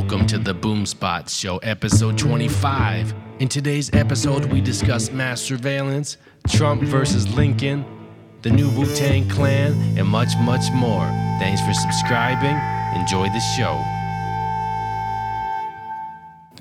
Welcome to the Boomspot Show, episode 25. In today's episode, we discuss mass surveillance, Trump versus Lincoln, the new Wu Tang Clan, and much, much more. Thanks for subscribing. Enjoy the show.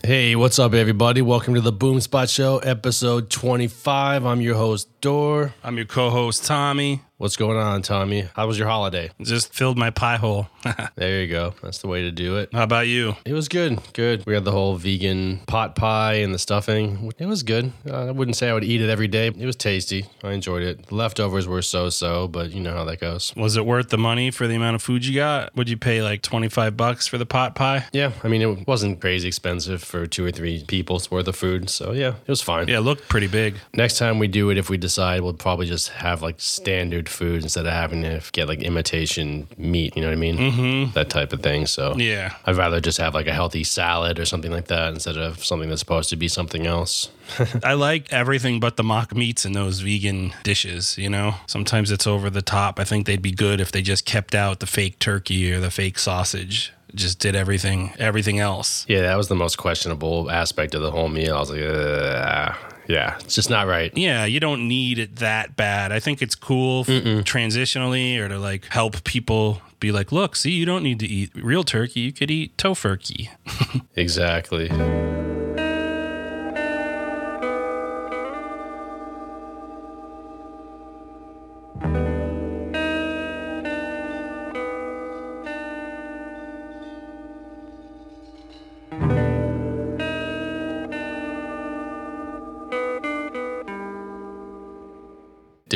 Hey, what's up, everybody? Welcome to the Boomspot Show, episode 25. I'm your host, Dor. I'm your co-host Tommy. What's going on, Tommy? How was your holiday? Just filled my pie hole. There you go. That's the way to do it. How about you? It was good. Good. We had the whole vegan pot pie and the stuffing. It was good. Uh, I wouldn't say I would eat it every day. It was tasty. I enjoyed it. The leftovers were so so, but you know how that goes. Was it worth the money for the amount of food you got? Would you pay like 25 bucks for the pot pie? Yeah, I mean, it wasn't crazy expensive for two or three people's worth of food. So yeah, it was fine. Yeah, it looked pretty big. Next time we do it, if we decide, we'll probably just have like standard food instead of having to get like imitation meat. You know what I mean? Mm-hmm. That type of thing. So Yeah. I'd rather just have like a healthy salad or something like that instead of something that's supposed to be something else. I like everything but the mock meats in those vegan dishes, you know? Sometimes it's over the top. I think they'd be good if they just kept out the fake turkey or the fake sausage. Just did everything everything else. Yeah, that was the most questionable aspect of the whole meal. I was like, uh, yeah, it's just not right. Yeah, you don't need it that bad. I think it's cool f- transitionally or to like help people be like, look, see, you don't need to eat real turkey. You could eat tofurkey. Exactly.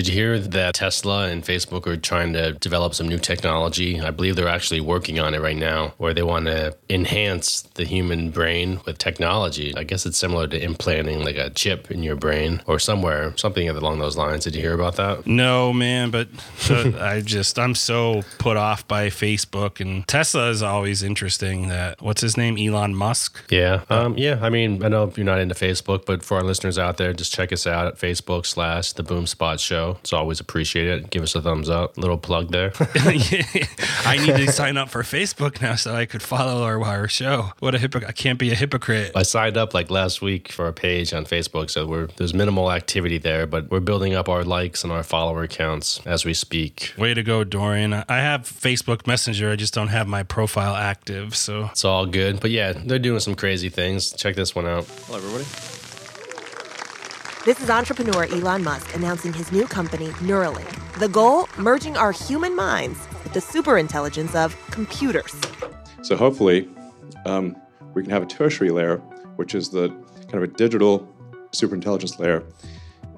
Did you hear that Tesla and Facebook are trying to develop some new technology? I believe they're actually working on it right now, where they want to enhance the human brain with technology. I guess it's similar to implanting like a chip in your brain or somewhere, something along those lines. Did you hear about that? No, man, but so I just I'm so put off by Facebook and Tesla is always interesting. That what's his name, Elon Musk. Yeah. Um, yeah. I mean, I know you're not into Facebook, but for our listeners out there, just check us out at Facebook slash the Boomspot Show. It's always appreciated. Give us a thumbs up. Little plug there. I need to sign up for Facebook now so I could follow our, our show. What a hypocrite! I can't be a hypocrite. I signed up like last week for a page on Facebook, so we're there's minimal activity there, but we're building up our likes and our follower counts as we speak. Way to go, Dorian. I have Facebook Messenger. I just don't have my profile active. So It's all good, but yeah, they're doing some crazy things. Check this one out. Hello, everybody. This is entrepreneur Elon Musk announcing his new company, Neuralink. The goal? Merging our human minds with the superintelligence of computers. So hopefully, um, we can have a tertiary layer, which is the kind of a digital superintelligence layer.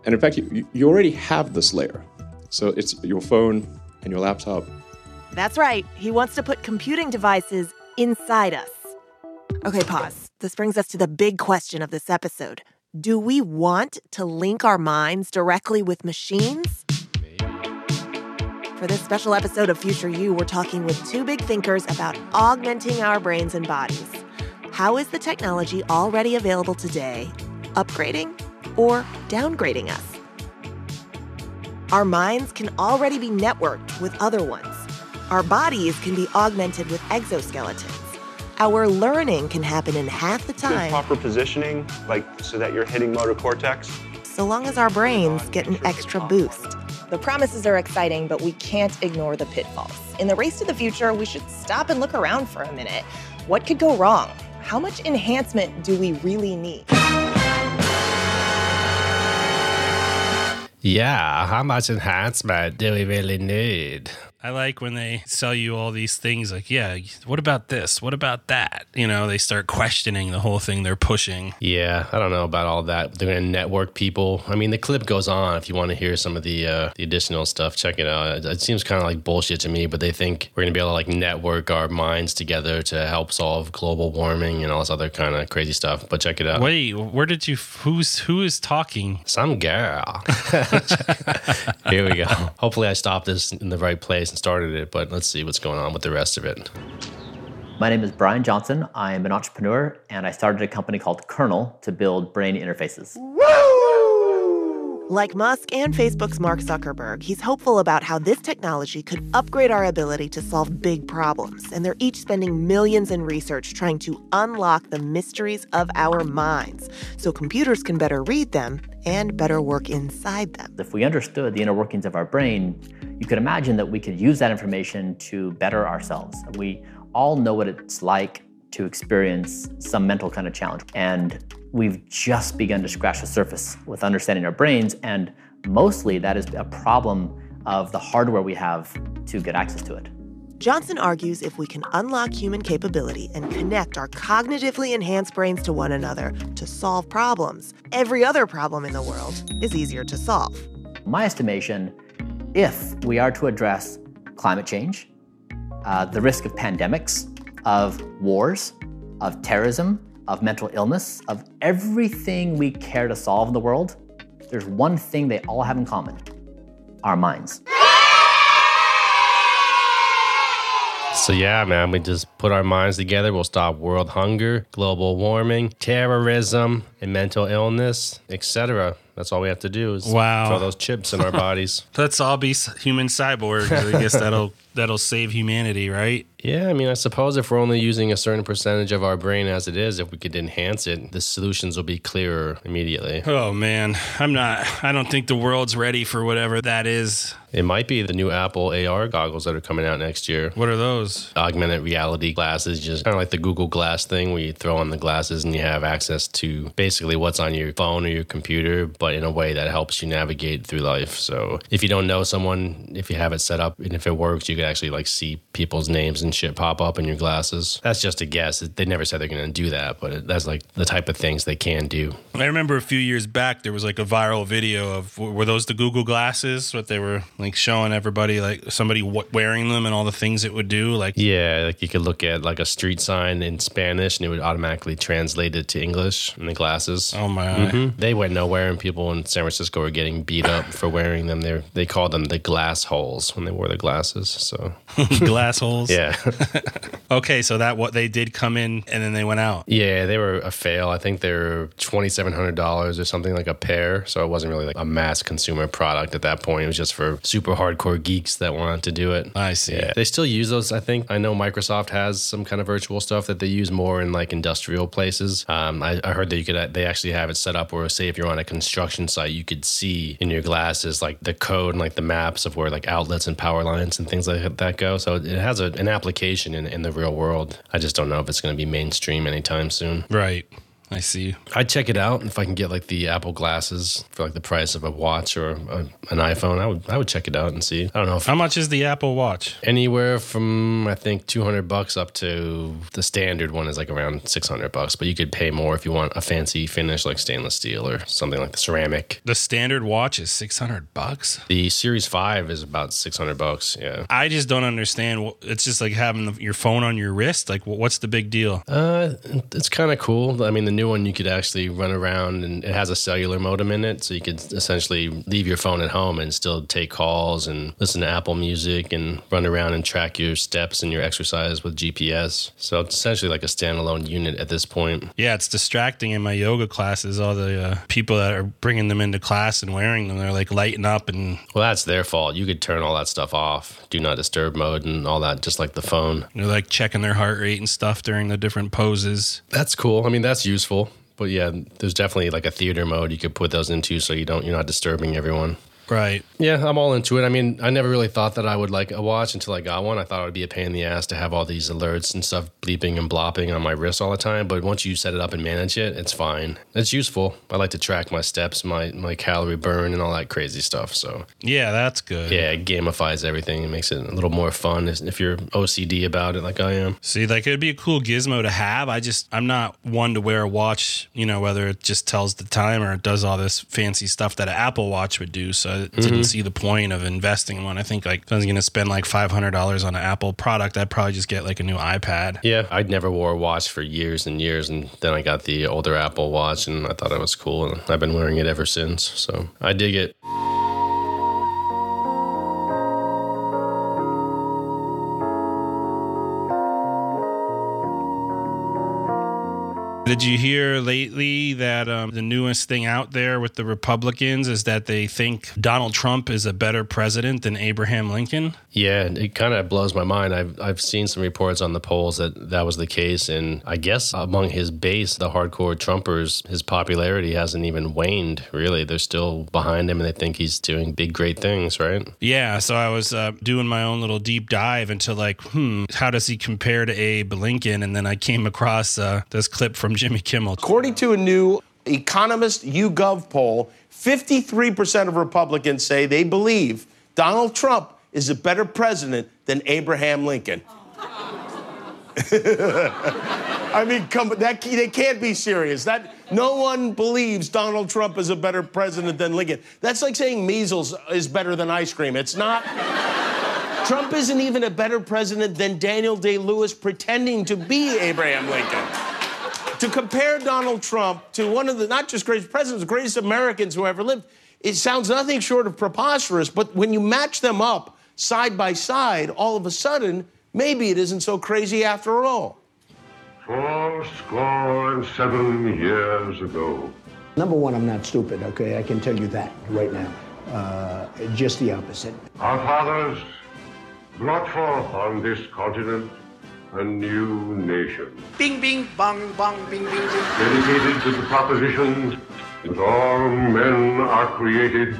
And in fact, you, you already have this layer. So it's your phone and your laptop. That's right, he wants to put computing devices inside us. Okay, pause. This brings us to the big question of this episode Do we want to link our minds directly with machines? For this special episode of Future You, we're talking with two big thinkers about augmenting our brains and bodies. How is the technology already available today upgrading or downgrading us? Our minds can already be networked with other ones. Our bodies can be augmented with exoskeletons. Our learning can happen in half the Good time, proper positioning, like so that you're hitting motor cortex. so long as our brains get an extra boost. The promises are exciting, but we can't ignore the pitfalls. In the race to the future, we should stop and look around for a minute. What could go wrong? How much enhancement do we really need? Yeah, how much enhancement do we really need? I like when they sell you all these things like, yeah, what about this? What about that? You know, they start questioning the whole thing they're pushing. Yeah, I don't know about all that. They're going to network people. I mean, the clip goes on. If you want to hear some of the uh, the additional stuff, check it out. It, it seems kind of like bullshit to me, but they think we're going to be able to like network our minds together to help solve global warming and all this other kind of crazy stuff. But check it out. Wait, where did you who's who is talking? Some girl. Here we go. Hopefully, I stopped this in the right place started it, but let's see what's going on with the rest of it. My name is Brian Johnson. I'm an entrepreneur and I started a company called Kernel to build brain interfaces. Like Musk and Facebook's Mark Zuckerberg, he's hopeful about how this technology could upgrade our ability to solve big problems, and they're each spending millions in research trying to unlock the mysteries of our minds so computers can better read them and better work inside them. If we understood the inner workings of our brain, you could imagine that we could use that information to better ourselves. We all know what it's like to experience some mental kind of challenge. And we've just begun to scratch the surface with understanding our brains. And mostly that is a problem of the hardware we have to get access to it. Johnson argues if we can unlock human capability and connect our cognitively enhanced brains to one another to solve problems, every other problem in the world is easier to solve. My estimation, if we are to address climate change, uh, the risk of pandemics, of wars, of terrorism, of mental illness, of everything we care to solve in the world, there's one thing they all have in common our minds. So yeah, man, we just put our minds together. We'll stop world hunger, global warming, terrorism, and mental illness, etc. That's all we have to do is Wow. throw those chips in our bodies. Let's all be human cyborgs. I guess that'll that'll save humanity, right? Yeah, I mean, I suppose if we're only using a certain percentage of our brain as it is, if we could enhance it, the solutions will be clearer immediately. Oh man, I'm not. I don't think the world's ready for whatever that is. It might be the new Apple AR goggles that are coming out next year. What are those? Augmented reality glasses, just kind of like the Google Glass thing where you throw on the glasses and you have access to basically what's on your phone or your computer, but in a way that helps you navigate through life. So if you don't know someone, if you have it set up and if it works, you could actually like see people's names and shit pop up in your glasses. That's just a guess. They never said they're going to do that, but that's like the type of things they can do. I remember a few years back there was like a viral video of were those the Google glasses? What they were like showing everybody, like somebody wearing them and all the things it would do. Like Yeah, like you could look at like a street sign in Spanish and it would automatically translate it to English in the glasses. oh my, Mhm. They went nowhere, and people in San Francisco were getting beat up for wearing them. They they called them the glass holes when they wore the glasses. So glass holes. yeah, Okay, so that what they did come in and then they went out. yeah, they were a fail. I think they were twenty seven hundred dollars or something like a pair. So it wasn't really like a mass consumer product at that point. It was just for super hardcore geeks that wanted to do it. I see. Yeah, they still use those. I think I know Microsoft has some kind of virtual stuff that they use more in like industrial places. Um, I, I heard that you could they actually have it set up where, say, if you're on a construction site, you could see in your glasses like the code and like the maps of where like outlets and power lines and things like that go. So it has a, an application in, in the real world. I just don't know if it's going to be mainstream anytime soon. Right. I see. I'd check it out if I can get like the Apple glasses for like the price of a watch or a, an iPhone. I would I would check it out and see. I don't know if How much is the Apple Watch? anywhere from I think 200 bucks up to the standard one is like around 600 bucks, but you could pay more if you want a fancy finish like stainless steel or something like the ceramic. The standard watch is 600 bucks. The Series 5 is about 600 bucks, yeah. I just don't understand. It's just like having the, your phone on your wrist. Like, what's the big deal? Uh, it's kind of cool. I mean, the new one you could actually run around and it has a cellular modem in it, so you could essentially leave your phone at home and still take calls and listen to Apple Music and run around and track your steps and your exercise with GPS. So it's essentially like a standalone unit at this point. Yeah, it's distracting in my yoga classes. All the uh, people that are bringing them into class and wearing them, they're like lighting up and Well, that's their fault. You could turn all that stuff off, do not disturb mode, and all that, just like the phone. they're like checking their heart rate and stuff during the different poses. That's cool. I mean, that's useful. But yeah, there's definitely like a theater mode you could put those into, so you don't you're not disturbing everyone. Right. Yeah, I'm all into it. I mean, I never really thought that I would like a watch until I got one. I thought it would be a pain in the ass to have all these alerts and stuff bleeping and blopping on my wrist all the time. But once you set it up and manage it, it's fine. It's useful. I like to track my steps, my my calorie burn, and all that crazy stuff. So Yeah, that's good. yeah, it gamifies everything. It makes it a little more fun if if you're OCD about it, like I am. See, like it'd be a cool gizmo to have. I just, I'm not one to wear a watch, you know, whether it just tells the time or it does all this fancy stuff that an Apple Watch would do. So I didn't mm-hmm. see the point of investing in one. I think like if I was going to spend like $500 on an Apple product, I'd probably just get like a new iPad. Yeah, I'd never wore a watch for years and years, and then I got the older Apple Watch, and I thought it was cool, and I've been wearing it ever since. So I dig it. Did you hear lately that um, the newest thing out there with the Republicans is that they think Donald Trump is a better president than Abraham Lincoln? Yeah, it kind of blows my mind. I've I've seen some reports on the polls that that was the case, and I guess among his base, the hardcore Trumpers, his popularity hasn't even waned. Really, they're still behind him, and they think he's doing big, great things. Right? Yeah. So I was uh, doing my own little deep dive into like, hmm, how does he compare to Abe Lincoln? And then I came across uh, this clip from Jimmy Kimmel. According to a new Economist YouGov poll, 53% of Republicans say they believe Donald Trump is a better president than Abraham Lincoln. I mean, come that they can't be serious. That no one believes Donald Trump is a better president than Lincoln. That's like saying measles is better than ice cream. It's not. Trump isn't even a better president than Daniel Day Lewis pretending to be Abraham Lincoln. To compare Donald Trump to one of the not just greatest presidents, the greatest Americans who ever lived, it sounds nothing short of preposterous. But when you match them up side by side, all of a sudden, maybe it isn't so crazy after all. Four score and seven years ago. Number one, I'm not stupid, okay? I can tell you that right now. Uh, just the opposite. Our fathers brought forth on this continent a new nation. Bing, bing, bong, bong, bing, bing, bing. Dedicated to the proposition that all men are created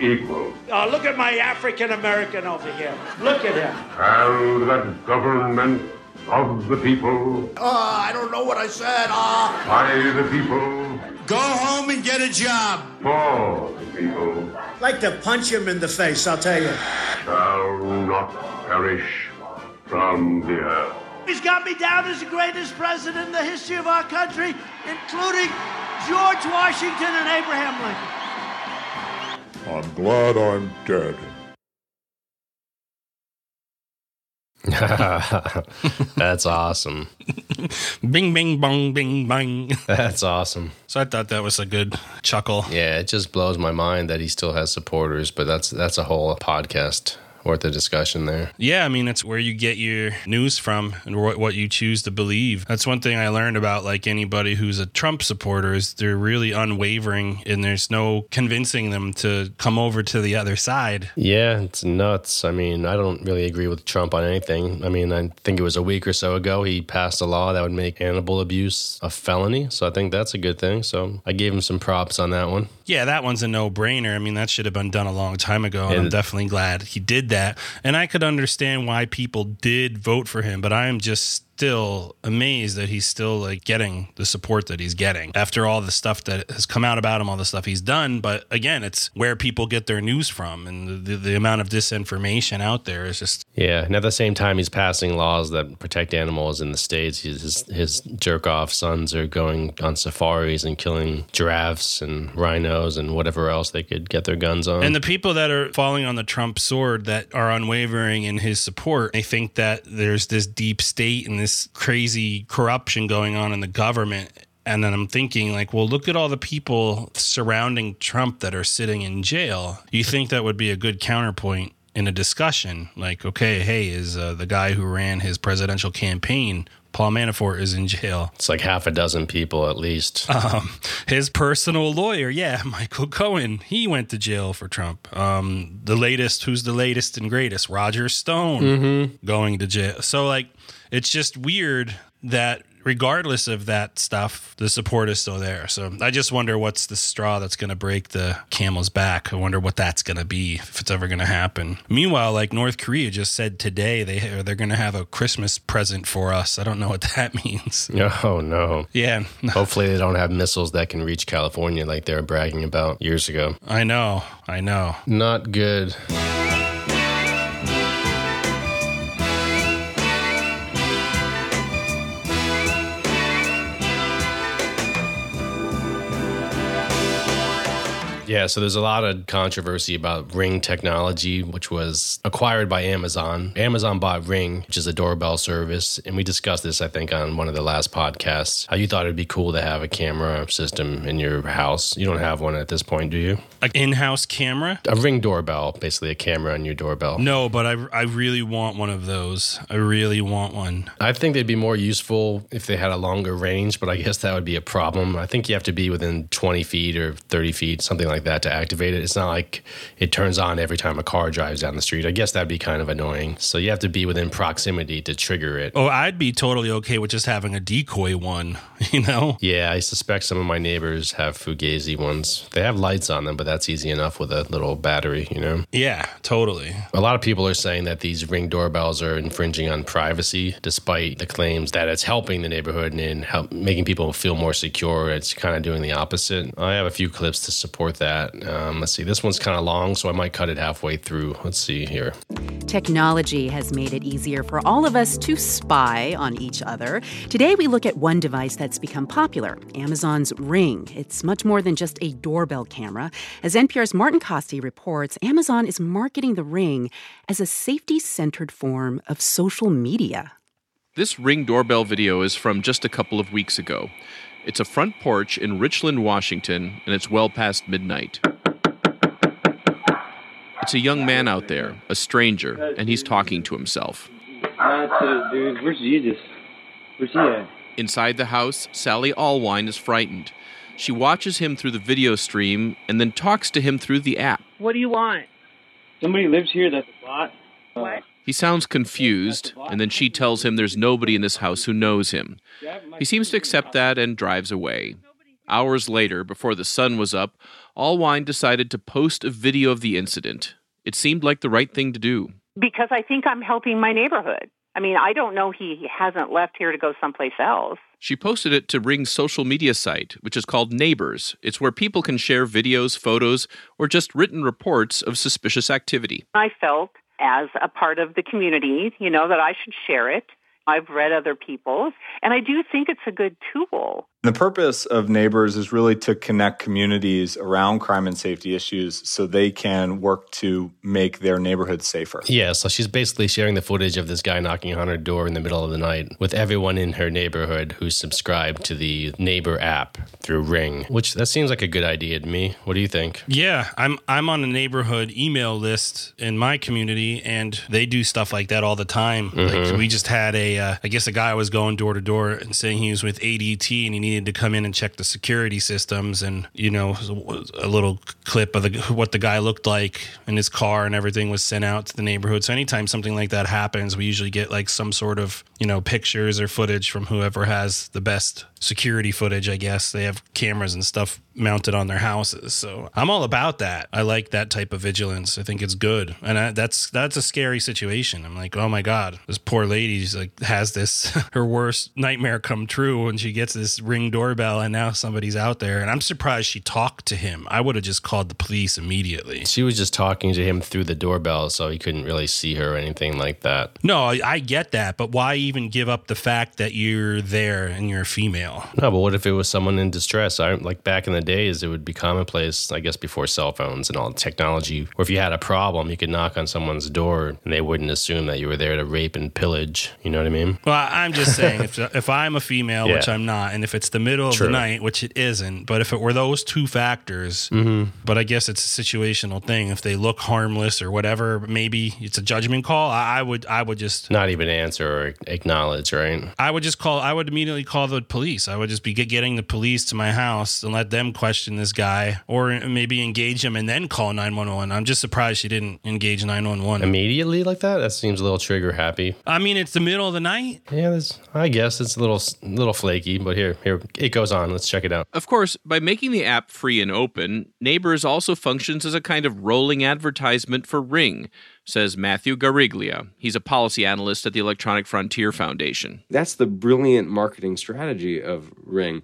equal. Oh, look at my African American over here. Look at him. And that government of the people. Oh, I don't know what I said. Oh. By the people. Go home and get a job. For the people. like to punch him in the face, I'll tell you. Shall not perish from the earth. He's got me down as the greatest president in the history of our country, including George Washington and Abraham Lincoln. I'm glad I'm dead. That's awesome. Bing, bing, bong, bing, bang. That's awesome. So I thought that was a good chuckle. Yeah, it just blows my mind that he still has supporters, but that's that's a whole podcast worth of discussion there. Yeah, I mean, it's where you get your news from and what, what you choose to believe. That's one thing I learned about like anybody who's a Trump supporter is they're really unwavering and there's no convincing them to come over to the other side. Yeah, it's nuts. I mean, I don't really agree with Trump on anything. I mean, I think it was a week or so ago he passed a law that would make animal abuse a felony. So I think that's a good thing. So I gave him some props on that one. Yeah, that one's a no brainer. I mean, that should have been done a long time ago. And I'm definitely glad he did that. And I could understand why people did vote for him, but I am just still amazed that he's still like getting the support that he's getting after all the stuff that has come out about him, all the stuff he's done. But again, it's where people get their news from, and the, the, amount of disinformation out there is just Yeah, and at the same time, he's passing laws that protect animals in the states. His his jerk off sons are going on safaris and killing giraffes and rhinos and whatever else they could get their guns on. And the people that are falling on the Trump sword that are unwavering in his support, they think that there's this deep state and this crazy corruption going on in the government. And then I'm thinking, like, well, look at all the people surrounding Trump that are sitting in jail. You think that would be a good counterpoint in a discussion? Like, okay, hey, is uh, the guy who ran his presidential campaign, Paul Manafort, is in jail? it's like half a dozen people at least. Um, his personal lawyer, yeah, Michael Cohen, he went to jail for Trump. Um, the latest, who's the latest and greatest? Roger Stone going to jail. So, like, it's just weird that regardless of that stuff, the support is still there. So I just wonder what's the straw that's going to break the camel's back. I wonder what that's going to be if it's ever going to happen. Meanwhile, like North Korea just said today, they they're going to have a Christmas present for us. I don't know what that means. oh no. Yeah, Hopefully they don't have missiles that can reach California like they were bragging about years ago. I know, I know. Not good. Yeah, so there's a lot of controversy about Ring technology, which was acquired by Amazon. Amazon bought Ring, which is a doorbell service. And we discussed this, I think, on one of the last podcasts. How you thought it'd be cool to have a camera system in your house. You don't have one at this point, do you? An in-house camera? A Ring doorbell, basically a camera on your doorbell. No, but I, I really want one of those. I really want one. I think they'd be more useful if they had a longer range, but I guess that would be a problem. I think you have to be within 20 feet or 30 feet, something like that, to activate it. It's not like it turns on every time a car drives down the street. I guess that'd be kind of annoying. So you have to be within proximity to trigger it. Oh, I'd be totally okay with just having a decoy one, you know? Yeah, I suspect some of my neighbors have Fugazi ones. They have lights on them, but that's easy enough with a little battery, you know? Yeah, totally. A lot of people are saying that these ring doorbells are infringing on privacy, despite the claims that it's helping the neighborhood and help, making people feel more secure. It's kind of doing the opposite. I have a few clips to support that. Um, let's see, this one's kind of long, so I might cut it halfway through. Let's see here. Technology has made it easier for all of us to spy on each other. Today, we look at one device that's become popular Amazon's Ring. It's much more than just a doorbell camera. As NPR's Martin Kaste reports, Amazon is marketing the Ring as a safety centered form of social media. This Ring doorbell video is from just a couple of weeks ago. It's a front porch in Richland, Washington, and it's well past midnight. It's a young man out there, a stranger, and he's talking to himself. Uh, dude, where's Jesus? Where's he at? Inside the house, Sally Allwine is frightened. She watches him through the video stream and then talks to him through the app. What do you want? Somebody lives here that's a bot. What? He sounds confused, and then she tells him there's nobody in this house who knows him. He seems to accept that and drives away. Hours later, before the sun was up, Allwine decided to post a video of the incident. It seemed like the right thing to do. Because I think I'm helping my neighborhood. I mean, I don't know he hasn't left here to go someplace else. She posted it to Ring's social media site, which is called Neighbors. It's where people can share videos, photos, or just written reports of suspicious activity. I felt as a part of the community, you know, that I should share it. I've read other people's, and I do think it's a good tool. The purpose of Neighbors is really to connect communities around crime and safety issues so they can work to make their neighborhoods safer. Yeah, so she's basically sharing the footage of this guy knocking on her door in the middle of the night with everyone in her neighborhood who's subscribed to the Neighbor app through Ring, which that seems like a good idea to me. What do you think? Yeah, I'm I'm on a neighborhood email list in my community, and they do stuff like that all the time. Mhm. Like we just had a, uh, I guess a guy was going door to door and saying he was with ADT and he needed to come in and check the security systems, and you know a little clip of the what the guy looked like in his car and everything was sent out to the neighborhood. So anytime something like that happens, we usually get like some sort of you know pictures or footage from whoever has the best security footage. I guess they have cameras and stuff mounted on their houses. So I'm all about that. I like that type of vigilance. I think it's good, and I, that's that's a scary situation. I'm like, oh my god, this poor lady's like has this her worst nightmare come true when she gets this ring doorbell, and now somebody's out there. And I'm surprised she talked to him. I would have just called the police immediately. She was just talking to him through the doorbell, so he couldn't really see her or anything like that. No, I, I get that, but why even give up the fact that you're there and you're a female? No, but what if it was someone in distress? I like back in the days, it would be commonplace, I guess, before cell phones and all the technology. Or if you had a problem, you could knock on someone's door and they wouldn't assume that you were there to rape and pillage. You know what I mean? Well, I'm just saying, if if I'm a female, which I'm not, and if it's the middle of True. the night, which it isn't, but if it were those two factors, Mhm. but I guess it's a situational thing. If they look harmless or whatever, maybe it's a judgment call. I, I would, I would just. Not even answer or acknowledge, right? I would just call. I would immediately call the police. I would just be getting the police to my house and let them question this guy, or maybe engage him and then call nine one one. I'm just surprised she didn't engage nine one one Immediately like that? That seems a little trigger happy. I mean, it's the middle of the night. Yeah, I guess it's a little little flaky, but here, here it goes on. Let's check it out. Of course, by making the app free and open, Neighbors also functions as a kind of rolling advertisement for Ring, says Matthew Guariglia. He's a policy analyst at the Electronic Frontier Foundation. That's the brilliant marketing strategy of Ring.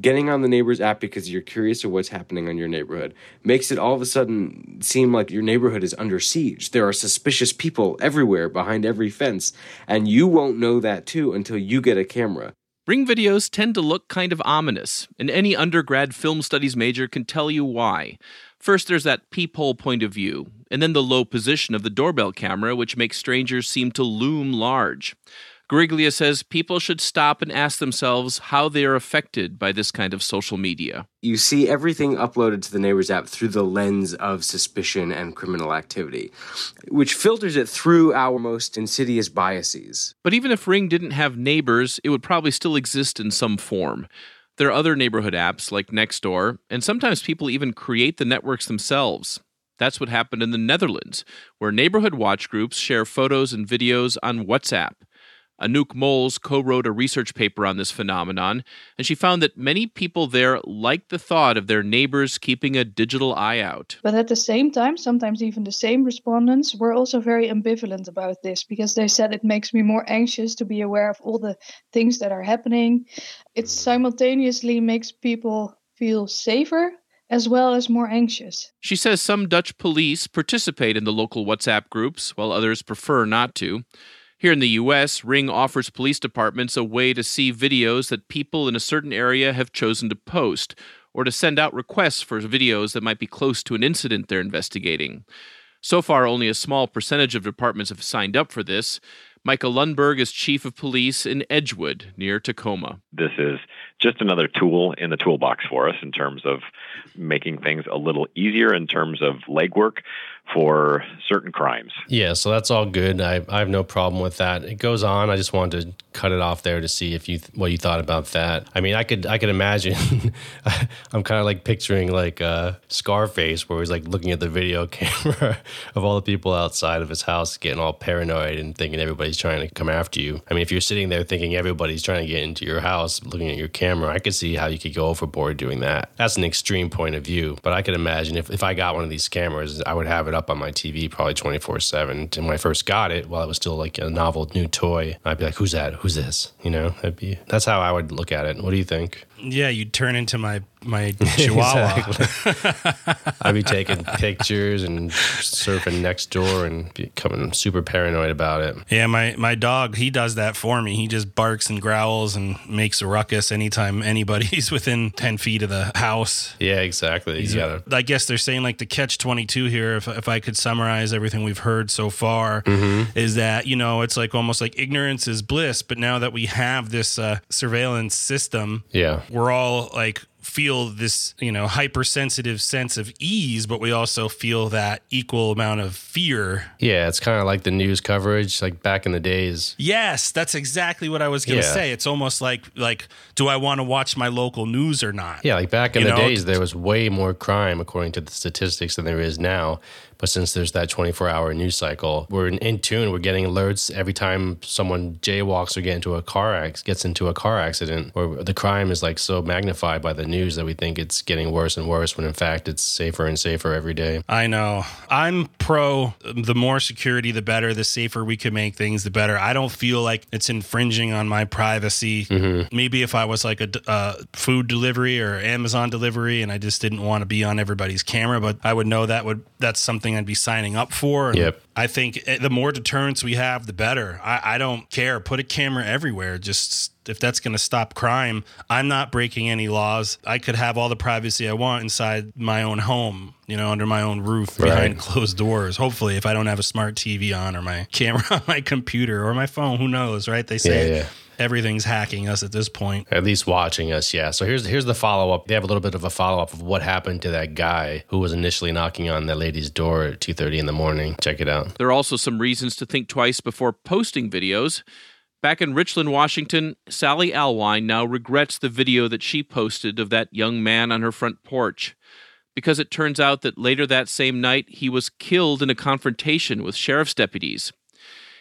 Getting on the neighbor's app because you're curious of what's happening on your neighborhood makes it all of a sudden seem like your neighborhood is under siege. There are suspicious people everywhere behind every fence, and you won't know that too until you get a camera. Ring videos tend to look kind of ominous, and any undergrad film studies major can tell you why. First, there's that peephole point of view, and then the low position of the doorbell camera, which makes strangers seem to loom large. Guariglia says people should stop and ask themselves how they are affected by this kind of social media. You see everything uploaded to the Neighbors app through the lens of suspicion and criminal activity, which filters it through our most insidious biases. But even if Ring didn't have neighbors, it would probably still exist in some form. There are other neighborhood apps like Nextdoor, and sometimes people even create the networks themselves. That's what happened in the Netherlands, where neighborhood watch groups share photos and videos on WhatsApp. Anouk Mols co wrote a research paper on this phenomenon, and she found that many people there like the thought of their neighbors keeping a digital eye out. But at the same time, sometimes even the same respondents were also very ambivalent about this because they said it makes me more anxious to be aware of all the things that are happening. It simultaneously makes people feel safer as well as more anxious. She says some Dutch police participate in the local WhatsApp groups, while others prefer not to. Here in the US, Ring offers police departments a way to see videos that people in a certain area have chosen to post, or to send out requests for videos that might be close to an incident they're investigating. So far, only a small percentage of departments have signed up for this. Michael Lundberg is chief of police in Edgewood, near Tacoma. This is just another tool in the toolbox for us in terms of making things a little easier in terms of legwork for certain crimes. Yeah, so that's all good. I, I have no problem with that. It goes on. I just wanted to cut it off there to see if you what you thought about that. I mean, I could I could imagine. I'm kind of like picturing like uh, Scarface, where he's like looking at the video camera of all the people outside of his house, getting all paranoid and thinking everybody's trying to come after you. I mean, if you're sitting there thinking everybody's trying to get into your house, looking at your camera, I could see how you could go overboard doing that. That's an extreme point of view, but I could imagine if if I got one of these cameras, I would have it up on my TV probably 24 7. And when I first got it, while it was still like a novel new toy, I'd be like, who's that? Who's this? You know, that'd be, that's how I would look at it. What do you think? Yeah, you'd turn into my my chihuahua. I'd be taking pictures and surfing Nextdoor and becoming super paranoid about it. Yeah, my my dog, he does that for me. He just barks and growls and makes a ruckus anytime anybody's within 10 feet of the house. Yeah, exactly. He's You gotta, I guess they're saying like the catch 22 here if if I could summarize everything we've heard so far Mm-hmm. is that, you know, it's like almost like ignorance is bliss, but now that we have this uh, surveillance system, yeah. we're all like feel this you know hypersensitive sense of ease but we also feel that equal amount of fear Yeah, it's kind of like the news coverage, like back in the days. yes that's exactly what i was gonna Yeah. say it's almost like like do i want to watch my local news or not Yeah, like back in You the know, days, there was way more crime according to the statistics than there is now. But since there's that 24 hour news cycle, we're in, in tune. We're getting alerts every time someone jaywalks or get into a car ac- gets into a car accident, where the crime is like so magnified by the news that we think it's getting worse and worse. When in fact, it's safer and safer every day. I know. I'm pro the more security, the better. The safer we can make things, the better. I don't feel like it's infringing on my privacy. Mm-hmm. Maybe if I was like a uh, food delivery or Amazon delivery and I just didn't want to be on everybody's camera, but I would know that would that's something I'd be signing up for. And Yep. I think eh, the more deterrence we have, the better. I, I don't care. Put a camera everywhere. Just if that's going to stop crime, I'm not breaking any laws. I could have all the privacy I want inside my own home, you know, under my own roof behind closed doors. Hopefully, if I don't have a smart TV on or my camera on my computer or my phone, who knows, right? They say Yeah, yeah. Everything's hacking us at this point. At least watching us, yeah. So here's here's the follow up. They have a little bit of a follow up of what happened to that guy who was initially knocking on that lady's door at 2:30 in the morning. Check it out. There are also some reasons to think twice before posting videos. Back in Richland, Washington, Sally Alwine now regrets the video that she posted of that young man on her front porch. Because it turns out that later that same night, he was killed in a confrontation with sheriff's deputies.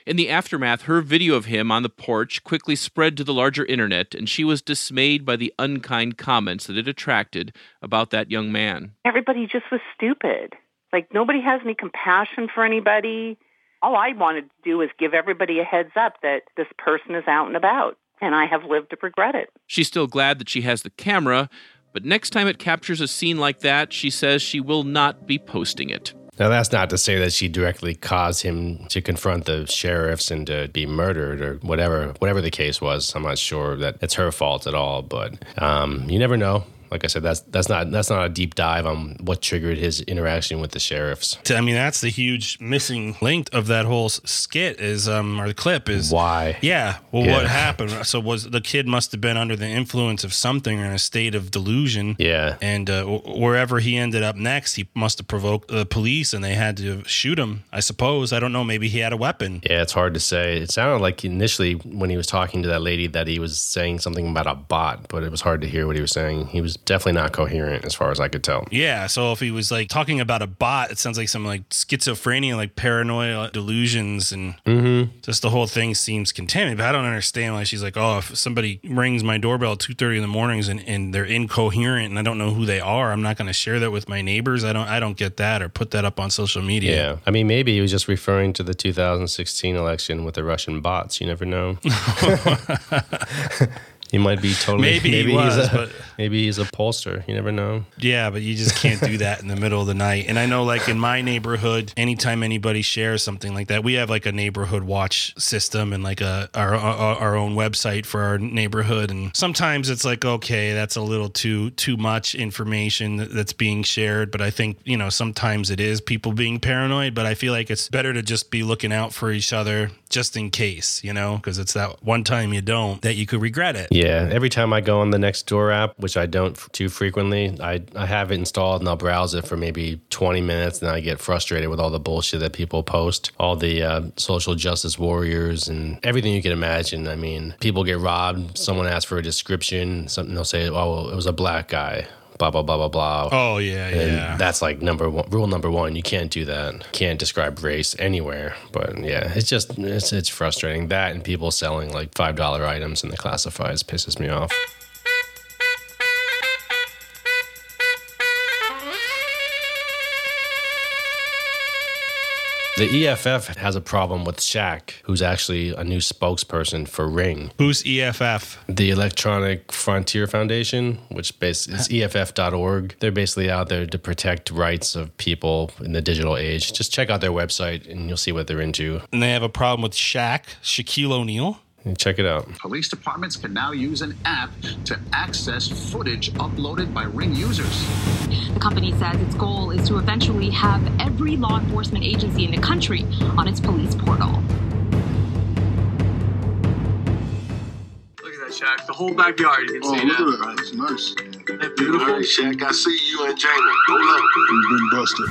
In the aftermath, her video of him on the porch quickly spread to the larger internet, and she was dismayed by the unkind comments that it attracted about that young man. Everybody just was stupid. Like nobody has any compassion for anybody. All I wanted to do was give everybody a heads up that this person is out and about, and I have lived to regret it. She's still glad that she has the camera, but next time it captures a scene like that, she says she will not be posting it. Now that's not to say that she directly caused him to confront the sheriffs and to be murdered or whatever whatever the case was. I'm not sure that it's her fault at all, but um, you never know. Like I said, that's that's not that's not a deep dive on what triggered his interaction with the sheriffs. I mean, that's the huge missing link of that whole skit is, um, or the clip is why. Yeah. Well, Yeah. what happened? So was the kid must have been under the influence of something or in a state of delusion. Yeah. And uh, wherever he ended up next, he must have provoked the police, and they had to shoot him. I suppose. I don't know. Maybe he had a weapon. Yeah, it's hard to say. It sounded like initially when he was talking to that lady that he was saying something about a bot, but it was hard to hear what he was saying. He was definitely not coherent as far as I could tell. Yeah, so if he was like talking about a bot, it sounds like some like schizophrenia, like paranoia delusions, and Mm-hmm. just the whole thing seems contaminated. But I don't understand why she's like, oh, if somebody rings my doorbell at two thirty in the mornings and, and they're incoherent and I don't know who they are, I'm not going to share that with my neighbors. I don't, I don't get that or put that up on social media. Yeah. I mean, maybe he was just referring to the 2016 election with the Russian bots. You never know. he might be totally. Maybe he was, he's a, but- maybe he's a pollster. You never know. Yeah, but you just can't do that in the middle of the night. And I know, like in my neighborhood, anytime anybody shares something like that, we have like a neighborhood watch system and like a our our, our own website for our neighborhood. And sometimes it's like, okay, that's a little too too much information that's being shared. But I think you know sometimes it is people being paranoid. But I feel like it's better to just be looking out for each other just in case, you know, because it's that one time you don't that you could regret it. Yeah, every time I go on the Nextdoor app, which I don't f- too frequently, I, I have it installed and I'll browse it for maybe 20 minutes and I get frustrated with all the bullshit that people post, all the uh, social justice warriors and everything you can imagine. I mean, people get robbed, someone asks for a description, something they'll say, oh, well, it was a black guy. Blah blah blah blah blah. Oh yeah, And yeah. that's like number one. Rule number one: you can't do that. Can't describe race anywhere. But yeah, it's just it's it's frustrating that and people selling like five dollar items in the classifieds pisses me off. The EFF has a problem with Shaq, who's actually a new spokesperson for Ring. Who's EFF? The Electronic Frontier Foundation, which is EFF.org. They're basically out there to protect rights of people in the digital age. Just check out their website and you'll see what they're into. And they have a problem with Shaq, Shaquille O'Neal. Check it out. Police departments can now use an app to access footage uploaded by Ring users. The company says its goal is to eventually have every law enforcement agency in the country on its police portal. Look at that, Shaq. The whole backyard. You can Oh, see look that. at that. That's nice. That beautiful. All right, Shaq, I see you and Jamie. Go look. You've been busted.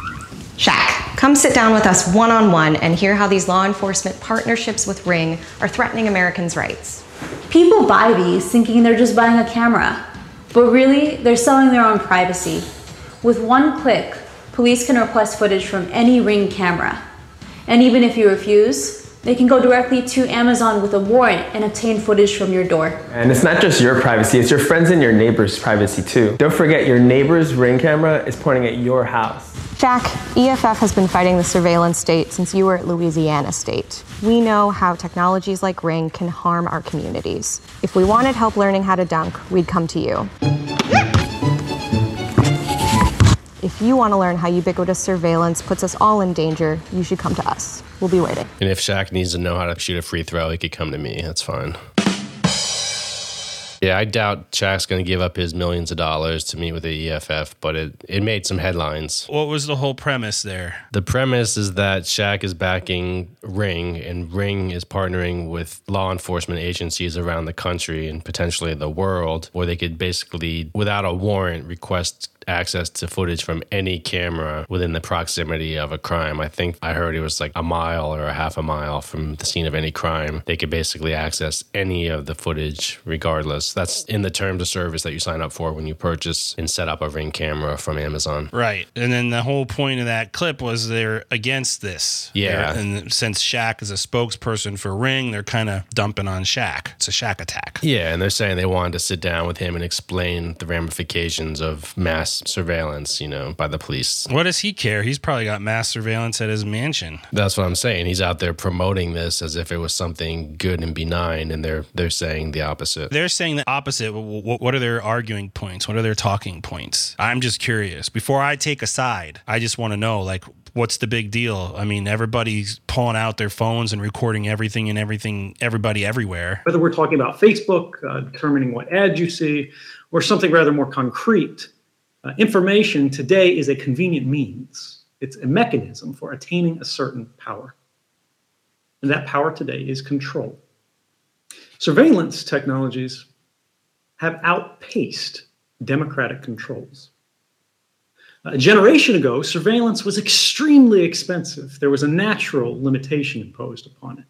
Shaq, come sit down with us one on one and hear how these law enforcement partnerships with Ring are threatening Americans' rights. People buy these thinking they're just buying a camera, but really, they're selling their own privacy. With one click, police can request footage from any Ring camera. And even if you refuse, they can go directly to Amazon with a warrant and obtain footage from your door. And it's not just your privacy, it's your friends and your neighbors' privacy too. Don't forget, your neighbor's ring camera is pointing at your house. Shaq, EFF has been fighting the surveillance state since you were at Louisiana State. We know how technologies like Ring can harm our communities. If we wanted help learning how to dunk, we'd come to you. If you want to learn how ubiquitous surveillance puts us all in danger, you should come to us. We'll be waiting. And if Shaq needs to know how to shoot a free throw, he could come to me. That's fine. Yeah, I doubt Shaq's going to give up his millions of dollars to meet with the EFF, but it, it made some headlines. What was the whole premise there? The premise is that Shaq is backing Ring, and Ring is partnering with law enforcement agencies around the country and potentially the world, where they could basically, without a warrant, request access to footage from any camera within the proximity of a crime. I think I heard it was like a mile or a half a mile from the scene of any crime. They could basically access any of the footage regardless. That's in the terms of service that you sign up for when you purchase and set up a Ring camera from Amazon. Right. And then the whole point of that clip was they're against this. Yeah. They're- and since Shaq is a spokesperson for Ring, they're kind of dumping on Shaq. It's a Shaq attack. Yeah, and they're saying they wanted to sit down with him and explain the ramifications of mass surveillance, you know, by the police. What does he care? He's probably got mass surveillance at his mansion. That's what I'm saying. He's out there promoting this as if it was something good and benign, and they're they're saying the opposite. They're saying the opposite, what are their arguing points? What are their talking points? I'm just curious. Before I take a side, I just want to know, like, what's the big deal? I mean, everybody's pulling out their phones and recording everything and everything, everybody everywhere. Whether we're talking about Facebook, uh, determining what ads you see, or something rather more concrete, uh, information today is a convenient means. It's a mechanism for attaining a certain power. And that power today is control. Surveillance technologies have outpaced democratic controls. A generation ago, surveillance was extremely expensive. There was a natural limitation imposed upon it.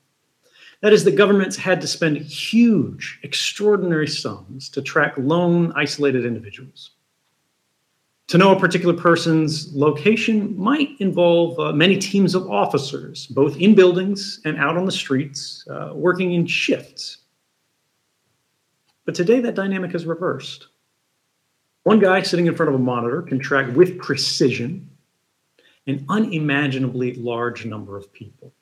That is, the governments had to spend huge, extraordinary sums to track lone, isolated individuals. To know a particular person's location might involve uh, many teams of officers, both in buildings and out on the streets, uh, working in shifts. But today, that dynamic is reversed. One guy sitting in front of a monitor can track with precision an unimaginably large number of people.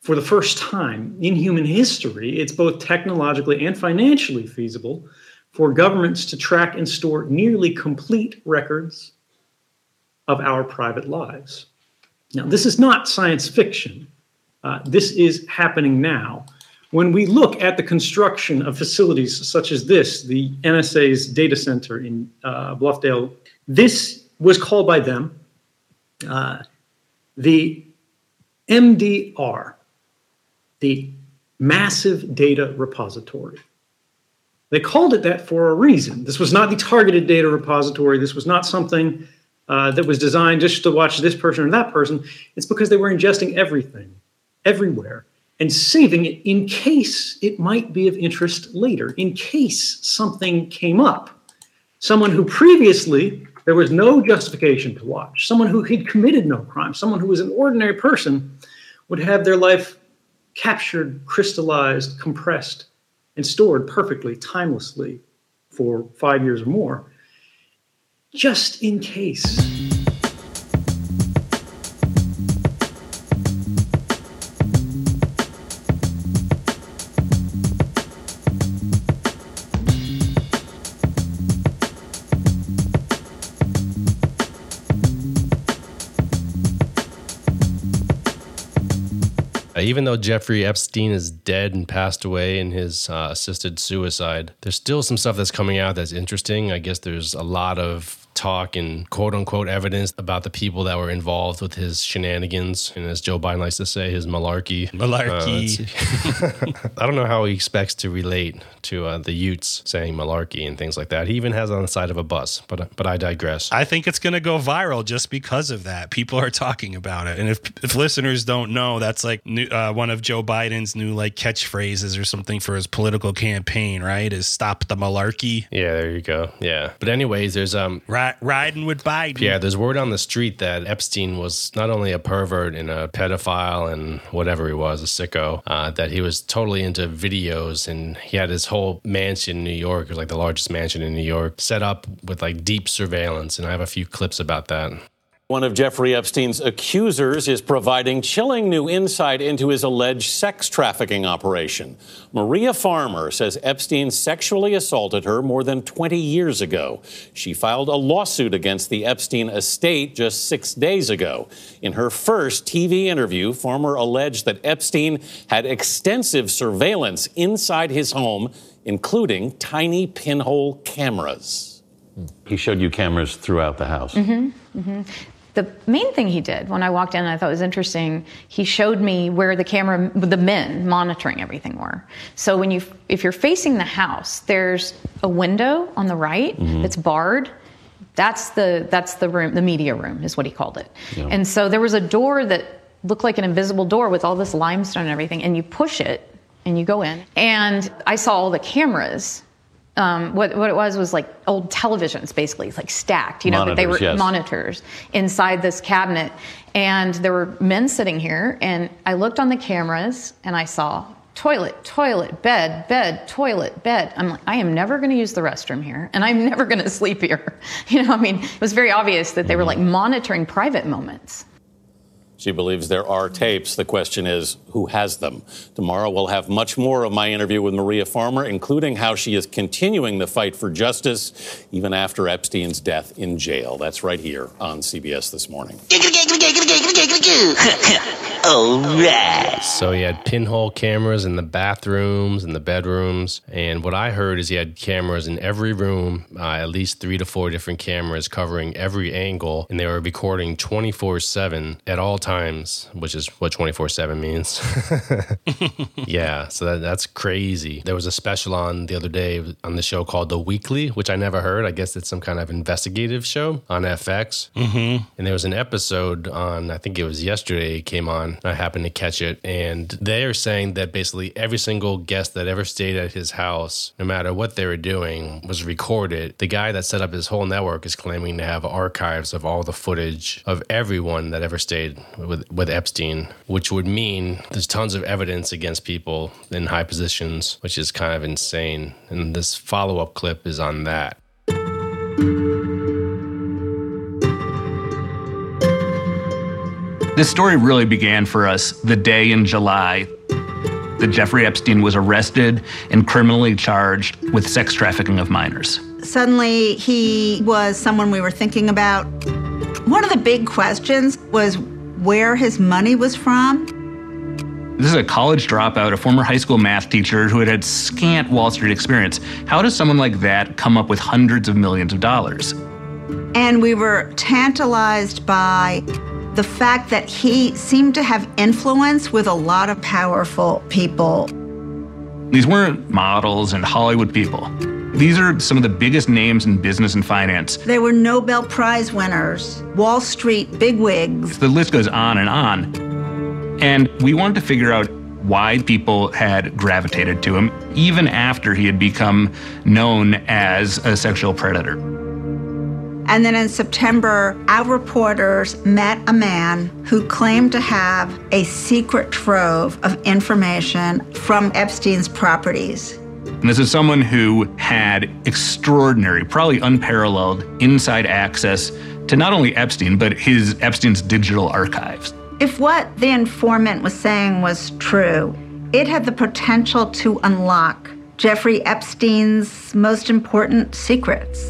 For the first time in human history, it's both technologically and financially feasible for governments to track and store nearly complete records of our private lives. Now, this is not science fiction. Uh, this is happening now when we look at the construction of facilities such as this, the NSA's data center in uh, Bluffdale, this was called by them uh, the MDR, the Massive Data Repository. They called it that for a reason. This was not the targeted data repository. This was not something uh, that was designed just to watch this person or that person. It's because they were ingesting everything, everywhere and saving it in case it might be of interest later, in case something came up. Someone who previously there was no justification to watch, someone who had committed no crime, someone who was an ordinary person would have their life captured, crystallized, compressed, and stored perfectly, timelessly for five years or more, just in case. Even though Jeffrey Epstein is dead and passed away in his uh, assisted suicide, there's still some stuff that's coming out that's interesting. I guess there's a lot of talk and quote unquote evidence about the people that were involved with his shenanigans. And as Joe Biden likes to say, his malarkey. Malarkey. Uh, I don't know how he expects to relate to uh, the Utes saying malarkey and things like that. He even has it on the side of a bus, but but I digress. I think it's going to go viral just because of that. People are talking about it. And if, if listeners don't know, that's like new, uh, one of Joe Biden's new like catchphrases or something for his political campaign, right? Is stop the malarkey. Yeah, there you go. Yeah. But anyways, there's um right riding with Biden. Yeah, there's word on the street that Epstein was not only a pervert and a pedophile and whatever he was, a sicko, uh, that he was totally into videos and he had his whole mansion in New York, it was like the largest mansion in New York, set up with like deep surveillance. And I have a few clips about that. One of Jeffrey Epstein's accusers is providing chilling new insight into his alleged sex trafficking operation. Maria Farmer says Epstein sexually assaulted her more than 20 years ago. She filed a lawsuit against the Epstein estate just six days ago. In her first TV interview, Farmer alleged that Epstein had extensive surveillance inside his home, including tiny pinhole cameras. He showed you cameras throughout the house. Mm-hmm, mm-hmm. The main thing he did when I walked in, I thought was interesting. He showed me where the camera, the men monitoring everything were. So when you, if you're facing the house, there's a window on the right mm-hmm. that's barred. That's the that's the room, the media room is what he called it. Yeah. And so there was a door that looked like an invisible door with all this limestone and everything, and you push it and you go in. And I saw all the cameras um, what, what it was was like old televisions, basically, like stacked, you know, monitors, they were yes. monitors inside this cabinet. And there were men sitting here, and I looked on the cameras and I saw toilet, toilet, bed, bed, toilet, bed. I'm like, I am never going to use the restroom here, and I'm never going to sleep here. You know, I mean, it was very obvious that they were like monitoring private moments. She believes there are tapes. The question is, who has them? Tomorrow we'll have much more of my interview with Maria Farmer, including how she is continuing the fight for justice even after Epstein's death in jail. That's right here on CBS This Morning. All right. So he had pinhole cameras in the bathrooms and the bedrooms. And what I heard is he had cameras in every room, uh, at least three to four different cameras covering every angle. And they were recording 24 7 at all times, which is what 24 7 means. yeah. So that, that's crazy. There was a special on the other day on the show called The Weekly, which I never heard. I guess it's some kind of investigative show on FX. Mm-hmm. And there was an episode on, I think it was yesterday, it came on. I happened to catch it. And they are saying that basically every single guest that ever stayed at his house, no matter what they were doing, was recorded. The guy that set up his whole network is claiming to have archives of all the footage of everyone that ever stayed with, with Epstein, which would mean there's tons of evidence against people in high positions, which is kind of insane. And this follow up clip is on that. This story really began for us the day in July that Jeffrey Epstein was arrested and criminally charged with sex trafficking of minors. Suddenly, he was someone we were thinking about. One of the big questions was where his money was from. This is a college dropout, a former high school math teacher who had had scant Wall Street experience. How does someone like that come up with hundreds of millions of dollars? And we were tantalized by the fact that he seemed to have influence with a lot of powerful people. These weren't models and Hollywood people. These are some of the biggest names in business and finance. They were Nobel Prize winners, Wall Street bigwigs. The list goes on and on. And we wanted to figure out why people had gravitated to him, even after he had become known as a sexual predator. And then in September, our reporters met a man who claimed to have a secret trove of information from Epstein's properties. And this is someone who had extraordinary, probably unparalleled inside access to not only Epstein, but his Epstein's digital archives. If what the informant was saying was true, it had the potential to unlock Jeffrey Epstein's most important secrets.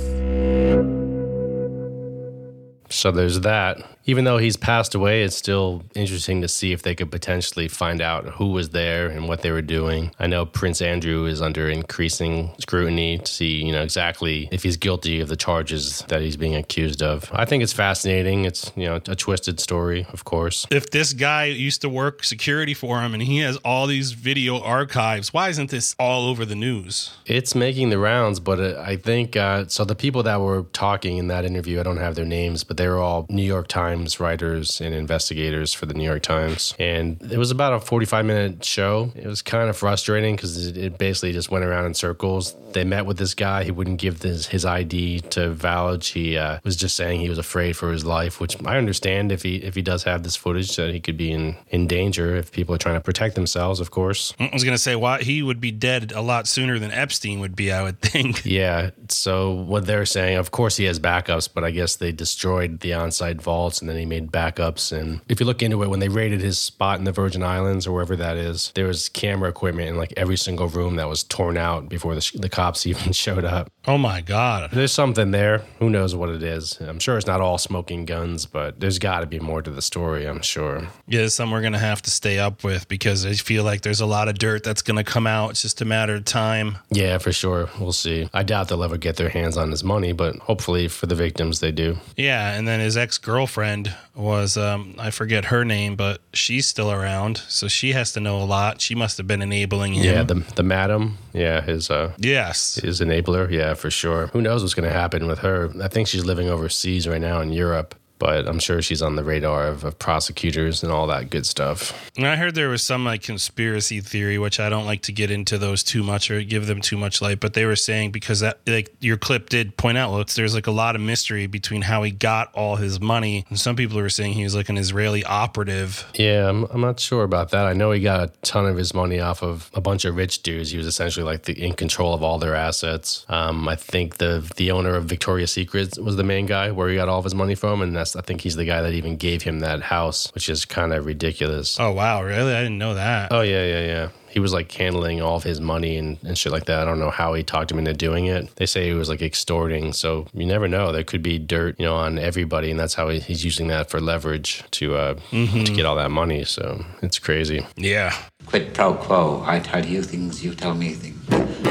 So there's that. Even though he's passed away, it's still interesting to see if they could potentially find out who was there and what they were doing. I know Prince Andrew is under increasing scrutiny to see, you know, exactly if he's guilty of the charges that he's being accused of. I think it's fascinating. It's, you know, a twisted story, of course. If this guy used to work security for him and he has all these video archives, why isn't this all over the news? It's making the rounds, but uh, I think uh, so. The people that were talking in that interview, I don't have their names, but they were all New York Times writers and investigators for the New York Times. And it was about a 45 minute show. It was kind of frustrating because it, it, basically just went around in circles. They met with this guy. He wouldn't give this, his ID to vouch. He uh, was just saying he was afraid for his life, which I understand if he if he does have this footage that he could be in, in danger if people are trying to protect themselves, of course. I was going to say, why he would be dead a lot sooner than Epstein would be, I would think. Yeah. So what they're saying, of course he has backups, but I guess they destroyed the on-site vaults and then he made backups. And if you look into it, when they raided his spot in the Virgin Islands or wherever that is, there was camera equipment in like every single room that was torn out before the, the cops even showed up. Oh my God. There's something there. Who knows what it is? I'm sure it's not all smoking guns, but there's got to be more to the story, I'm sure. Yeah, there's some we're going to have to stay up with because I feel like there's a lot of dirt that's going to come out. It's just a matter of time. Yeah, for sure. We'll see. I doubt they'll ever get their hands on his money, but hopefully for the victims, they do. Yeah, and then his ex girlfriend was, um, I forget her name, but she's still around. So she has to know a lot. She must have been enabling him. Yeah, the, the madam. Yeah, his, uh, yes. his enabler. Yeah, for sure. Who knows what's going to happen with her? I think she's living overseas right now in Europe but I'm sure she's on the radar of, of, prosecutors and all that good stuff. And I heard there was some like conspiracy theory, which I don't like to get into those too much or give them too much light. But they were saying because that like your clip did point out, well, there's like a lot of mystery between how he got all his money. And some people were saying he was like an Israeli operative. Yeah, I'm, I'm not sure about that. I know he got a ton of his money off of a bunch of rich dudes. He was essentially like the, in control of all their assets. Um, I think the the owner of Victoria's Secret was the main guy where he got all of his money from, and West. I think he's the guy that even gave him that house, which is kind of ridiculous. Oh wow, really? I didn't know that. Oh yeah, yeah, yeah. He was like handling all of his money and, and shit like that. I don't know how he talked him into doing it. They say he was like extorting, so you never know. There could be dirt, you know, on everybody, and that's how he, he's using that for leverage to uh, Mhm. to get all that money. So it's crazy. Yeah. Quid pro quo. I tell you things, you tell me things.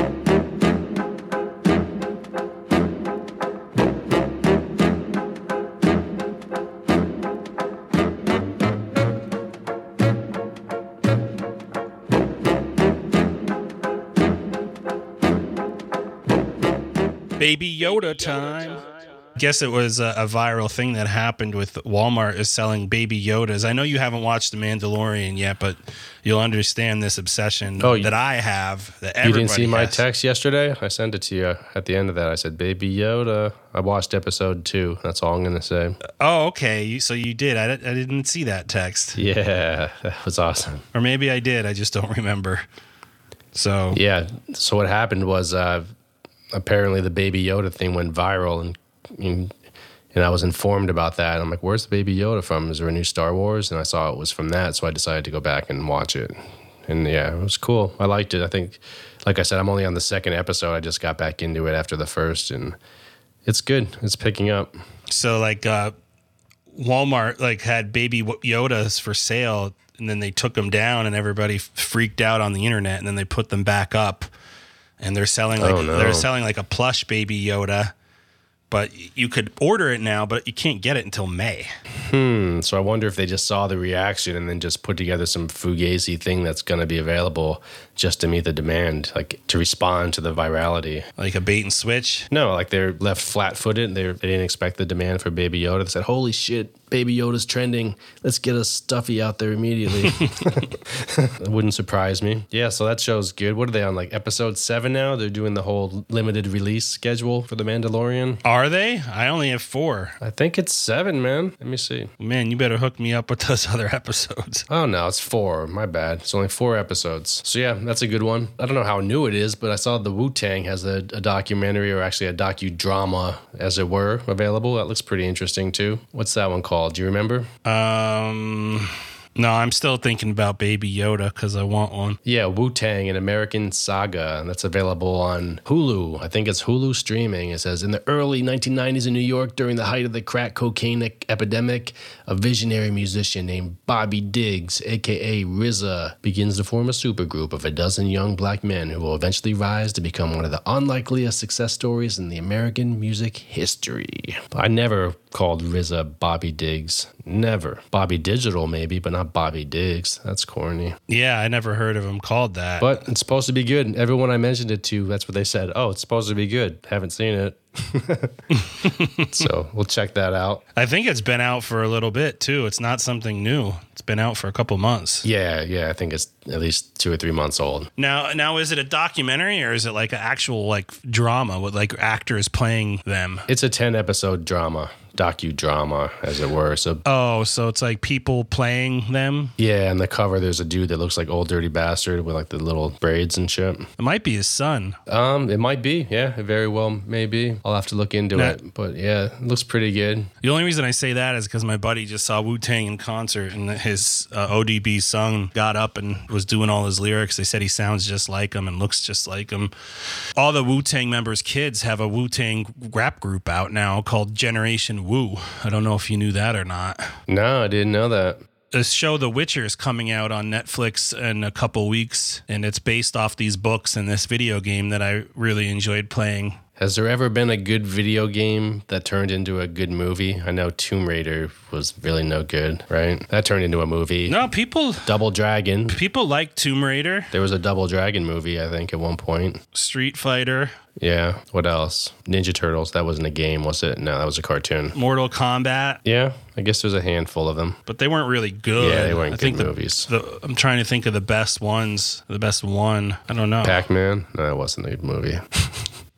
Baby Yoda time. Guess it was a, a viral thing that happened with Walmart is selling baby Yodas. I know you haven't watched The Mandalorian yet, but you'll understand this obsession Oh, you- that I have. That You didn't see my text yesterday? I sent it to you at the end of that. I said, "Baby Yoda." I watched episode two. That's all I'm gonna say. Oh, okay. So you did. I, I didn't see that text. Yeah, that was awesome. Or maybe I did. I just don't remember. So Yeah. So what happened was uh, apparently the Baby Yoda thing went viral, and, and and I was informed about that. I'm like, "Where's the Baby Yoda from? Is there a new Star Wars?" And I saw it was from that, so I decided to go back and watch it. And yeah, it was cool. I liked it. I think, like I said, I'm only on the second episode. I just got back into it after the first, and it's good. It's picking up. So like uh Walmart like had baby Yodas for sale and then they took them down and everybody freaked out on the internet and then they put them back up and they're selling like Oh, no. they're selling like a plush baby Yoda but you could order it now but you can't get it until May. Hmm. So I wonder if they just saw the reaction and then just put together some fugazi thing that's going to be available just to meet the demand, like to respond to the virality. Like a bait and switch? No, like they're left flat footed. They they didn't expect the demand for Baby Yoda. They said, "Holy shit, Baby Yoda's trending. Let's get a stuffy out there immediately." it wouldn't surprise me. Yeah. So that show's good. What are they on? Like episode seven now? They're doing the whole limited release schedule for the Mandalorian. Are they? I only have 4. I think it's seven, man. Let me see. Man, you better hook me up with those other episodes. Oh no, it's four. My bad. It's only four episodes. So yeah, that's a good one. I don't know how new it is, but I saw the Wu Tang has a, a documentary or actually a docudrama, as it were, available. That looks pretty interesting too. What's that one called? Do you remember? Um no, I'm still thinking about baby Yoda cuz I want one. Yeah, Wu Tang, an American saga that's available on Hulu. I think it's Hulu streaming. It says in the early 1990s in New York, during the height of the crack cocaine epidemic, a visionary musician named Bobby Diggs, aka RZA, begins to form a supergroup of a dozen young black men who will eventually rise to become one of the unlikeliest success stories in the American music history. I never called RZA Bobby Diggs. Never. Bobby Digital, maybe, but not Bobby Diggs. That's corny. Yeah, I never heard of him called that. But it's supposed to be good. Everyone I mentioned it to, that's what they said. Oh, it's supposed to be good. Haven't seen it. so we'll check that out. I think it's been out for a little bit too. It's not something new. It's been out for a couple months. Yeah, yeah. I think it's at least two or three months old. Now, now is it a documentary or is it like an actual like drama with like actors playing them? It's a 10 episode drama, docudrama, as it were. So, Oh, so it's like people playing them. yeah, and the cover, there's a dude that looks like Old Dirty Bastard with like the little braids and shit. It might be his son. Um, it might be. Yeah, it very well maybe. I'll have to look into Now- it. But yeah, it looks pretty good. The only reason I say that is because my buddy just saw Wu Tang in concert and his uh, ODB son got up and was doing all his lyrics. They said he sounds just like him and looks just like him. All the Wu Tang members' kids have a Wu Tang rap group out now called Generation Wu. I don't know if you knew that or not. No, I didn't know that. the show The Witcher is coming out on Netflix in a couple weeks, and it's based off these books and this video game that I really enjoyed playing. Has there ever been a good video game that turned into a good movie? I know Tomb Raider was really no good, right? That turned into a movie. No, people Double Dragon. people like Tomb Raider, There was a Double Dragon movie, I think, at one point. Street Fighter, Yeah. What else? Ninja Turtles. That wasn't a game, was it? No, that was a cartoon. Mortal Kombat, Yeah, I guess there's a handful of them. but they weren't really good. Yeah, they weren't I good think the- movies. The, I'm trying to think of the best ones. The best one. I don't know. Pac Man. No, that wasn't a good movie.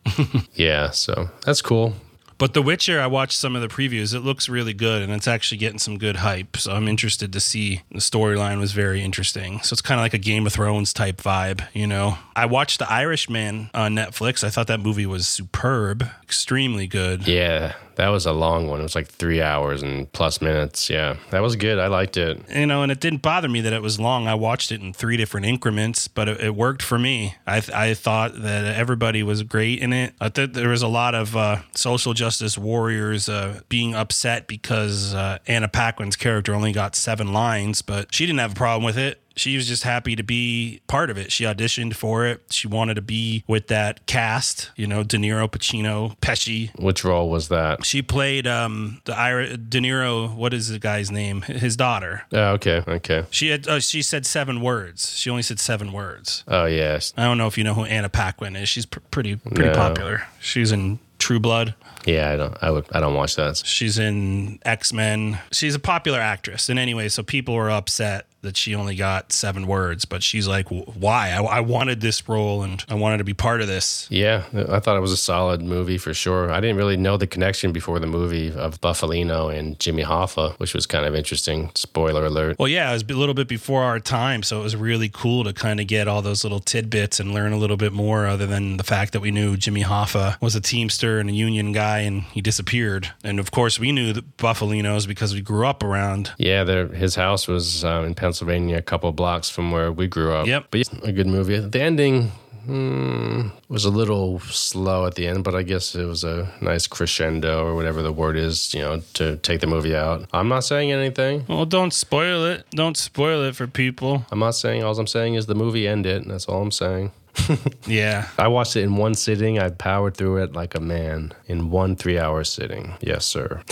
yeah, so that's cool. But The Witcher, I watched some of the previews. It looks really good, and it's actually getting some good hype. So I'm interested to see. The storyline was very interesting. So it's kind of like a Game of Thrones type vibe, you know. I watched The Irishman on Netflix. I thought that movie was superb, extremely good. Yeah, That was a long one. It was like three hours and plus minutes. Yeah, that was good. I liked it. You know, and it didn't bother me that it was long. I watched it in three different increments, but it, it worked for me. I, I thought that everybody was great in it. I thought there was a lot of uh, social justice warriors uh, being upset because uh, Anna Paquin's character only got seven lines, but she didn't have a problem with it she was just happy to be part of it. She auditioned for it. She wanted to be with that cast, you know, De Niro, Pacino, Pesci. Which role was that? She played um the Ira De Niro. What is the guy's name? His daughter. Oh, okay, okay. She had uh, she said seven words. She only said seven words. Oh yes. I don't know if you know who Anna Paquin is. She's pr- pretty pretty No. popular. She's in True Blood. Yeah, I don't. I would. I don't watch that. She's in X Men. She's a popular actress. And anyway, so people were upset that she only got seven words, but she's like, why? I, I wanted this role and I wanted to be part of this. Yeah, I thought it was a solid movie for sure. I didn't really know the connection before the movie of Bufalino and Jimmy Hoffa, which was kind of interesting. Spoiler alert. Well, yeah, it was a little bit before our time, so it was really cool to kind of get all those little tidbits and learn a little bit more, other than the fact that we knew Jimmy Hoffa was a Teamster and a union guy, and he disappeared. And of course, we knew the Bufalinos because we grew up around. Yeah, his house was uh, in Pennsylvania, a couple blocks from where we grew up. Yep. But yeah, a good movie. The ending hmm, was a little slow at the end, but I guess it was a nice crescendo or whatever the word is, you know, to take the movie out. I'm not saying anything. Well, don't spoil it. Don't spoil it for people. I'm not saying. All I'm saying is the movie ended. And that's all I'm saying. Yeah. I watched it in one sitting. I powered through it like a man in one three hour sitting. Yes, sir.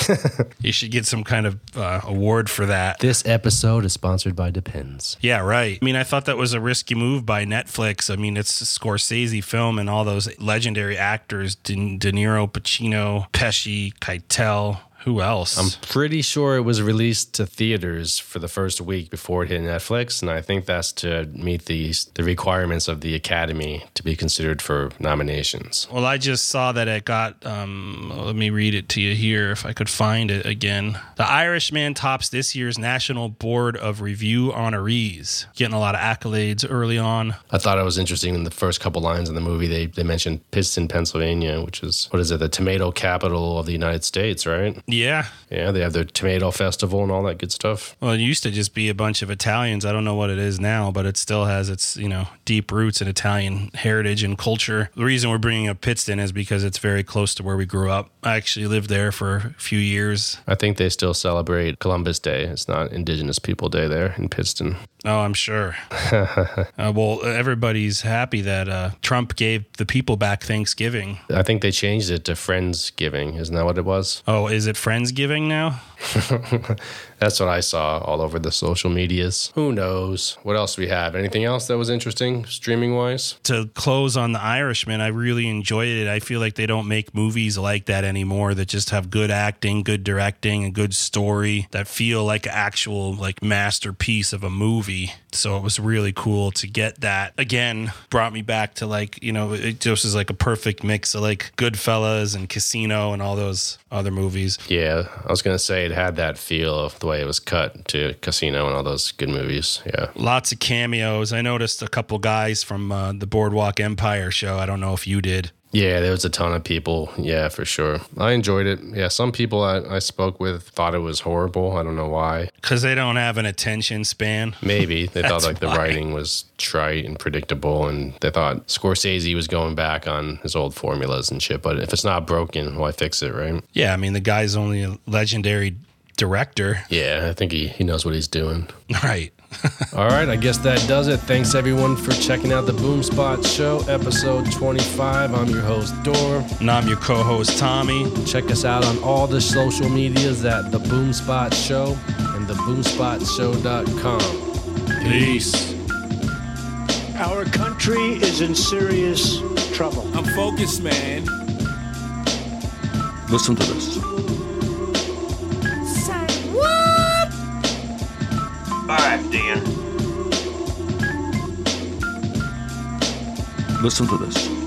You should get some kind of uh, award for that. this episode is sponsored by Depends. Yeah, right. I mean, I thought that was a risky move by Netflix. I mean, it's a Scorsese film and all those legendary actors De, De Niro, Pacino, Pesci, Keitel. Who else? I'm pretty sure it was released to theaters for the first week before it hit Netflix, and I think that's to meet the the requirements of the Academy to be considered for nominations. well, I just saw that it got. Um, let me read it to you here if I could find it again. The Irishman tops this year's National Board of Review honorees, getting a lot of accolades early on. I thought it was interesting in the first couple lines in the movie. They they mentioned Pittston, Pennsylvania, which is what is it, the tomato capital of the United States, right? Yeah. Yeah, they have their tomato festival and all that good stuff. Well, it used to just be a bunch of Italians. I don't know what it is now, but it still has its, you know, deep roots in Italian heritage and culture. The reason we're bringing up Pittston is because it's very close to where we grew up. I actually lived there for a few years. I think they still celebrate Columbus Day. It's not Indigenous People Day there in Pittston. Oh, I'm sure. uh, well, everybody's happy that uh, Trump gave the people back Thanksgiving. I think they changed it to Friendsgiving. Isn't that what it was? Oh, is it Friendsgiving now? That's what I saw all over the social medias. Who knows? What else we have? Anything else that was interesting streaming wise? to close on the Irishman, I really enjoyed it. I feel like they don't make movies like that anymore that just have good acting, good directing, and good story that feel like an actual like masterpiece of a movie. So it was really cool to get that. Again, brought me back to like, you know, it just is like a perfect mix of like Goodfellas and Casino and all those other movies. Yeah, I was gonna say it had that feel of the way it was cut to Casino and all those good movies. Yeah. Lots of cameos. I noticed a couple guys from uh, the Boardwalk Empire show. I don't know if you did. Yeah, there was a ton of people. Yeah, for sure. I enjoyed it. Yeah, some people I, I spoke with thought it was horrible. I don't know why. Because they don't have an attention span. Maybe they thought like the why. writing was trite and predictable, and they thought Scorsese was going back on his old formulas and shit. But if it's not broken, why fix it, right? Yeah, I mean the guy's only a legendary director. Yeah, I think he, he knows what he's doing. Right. All right, I guess that does it. Thanks everyone for checking out the Boomspot Show, episode 25. I'm your host, Dor. And I'm your co host, Tommy. Check us out on all the social medias at The Boomspot Show and TheBoomSpotShow.com. Peace. Our country is in serious trouble. I'm focused, man. Listen to this. All right, Dan. Listen to this.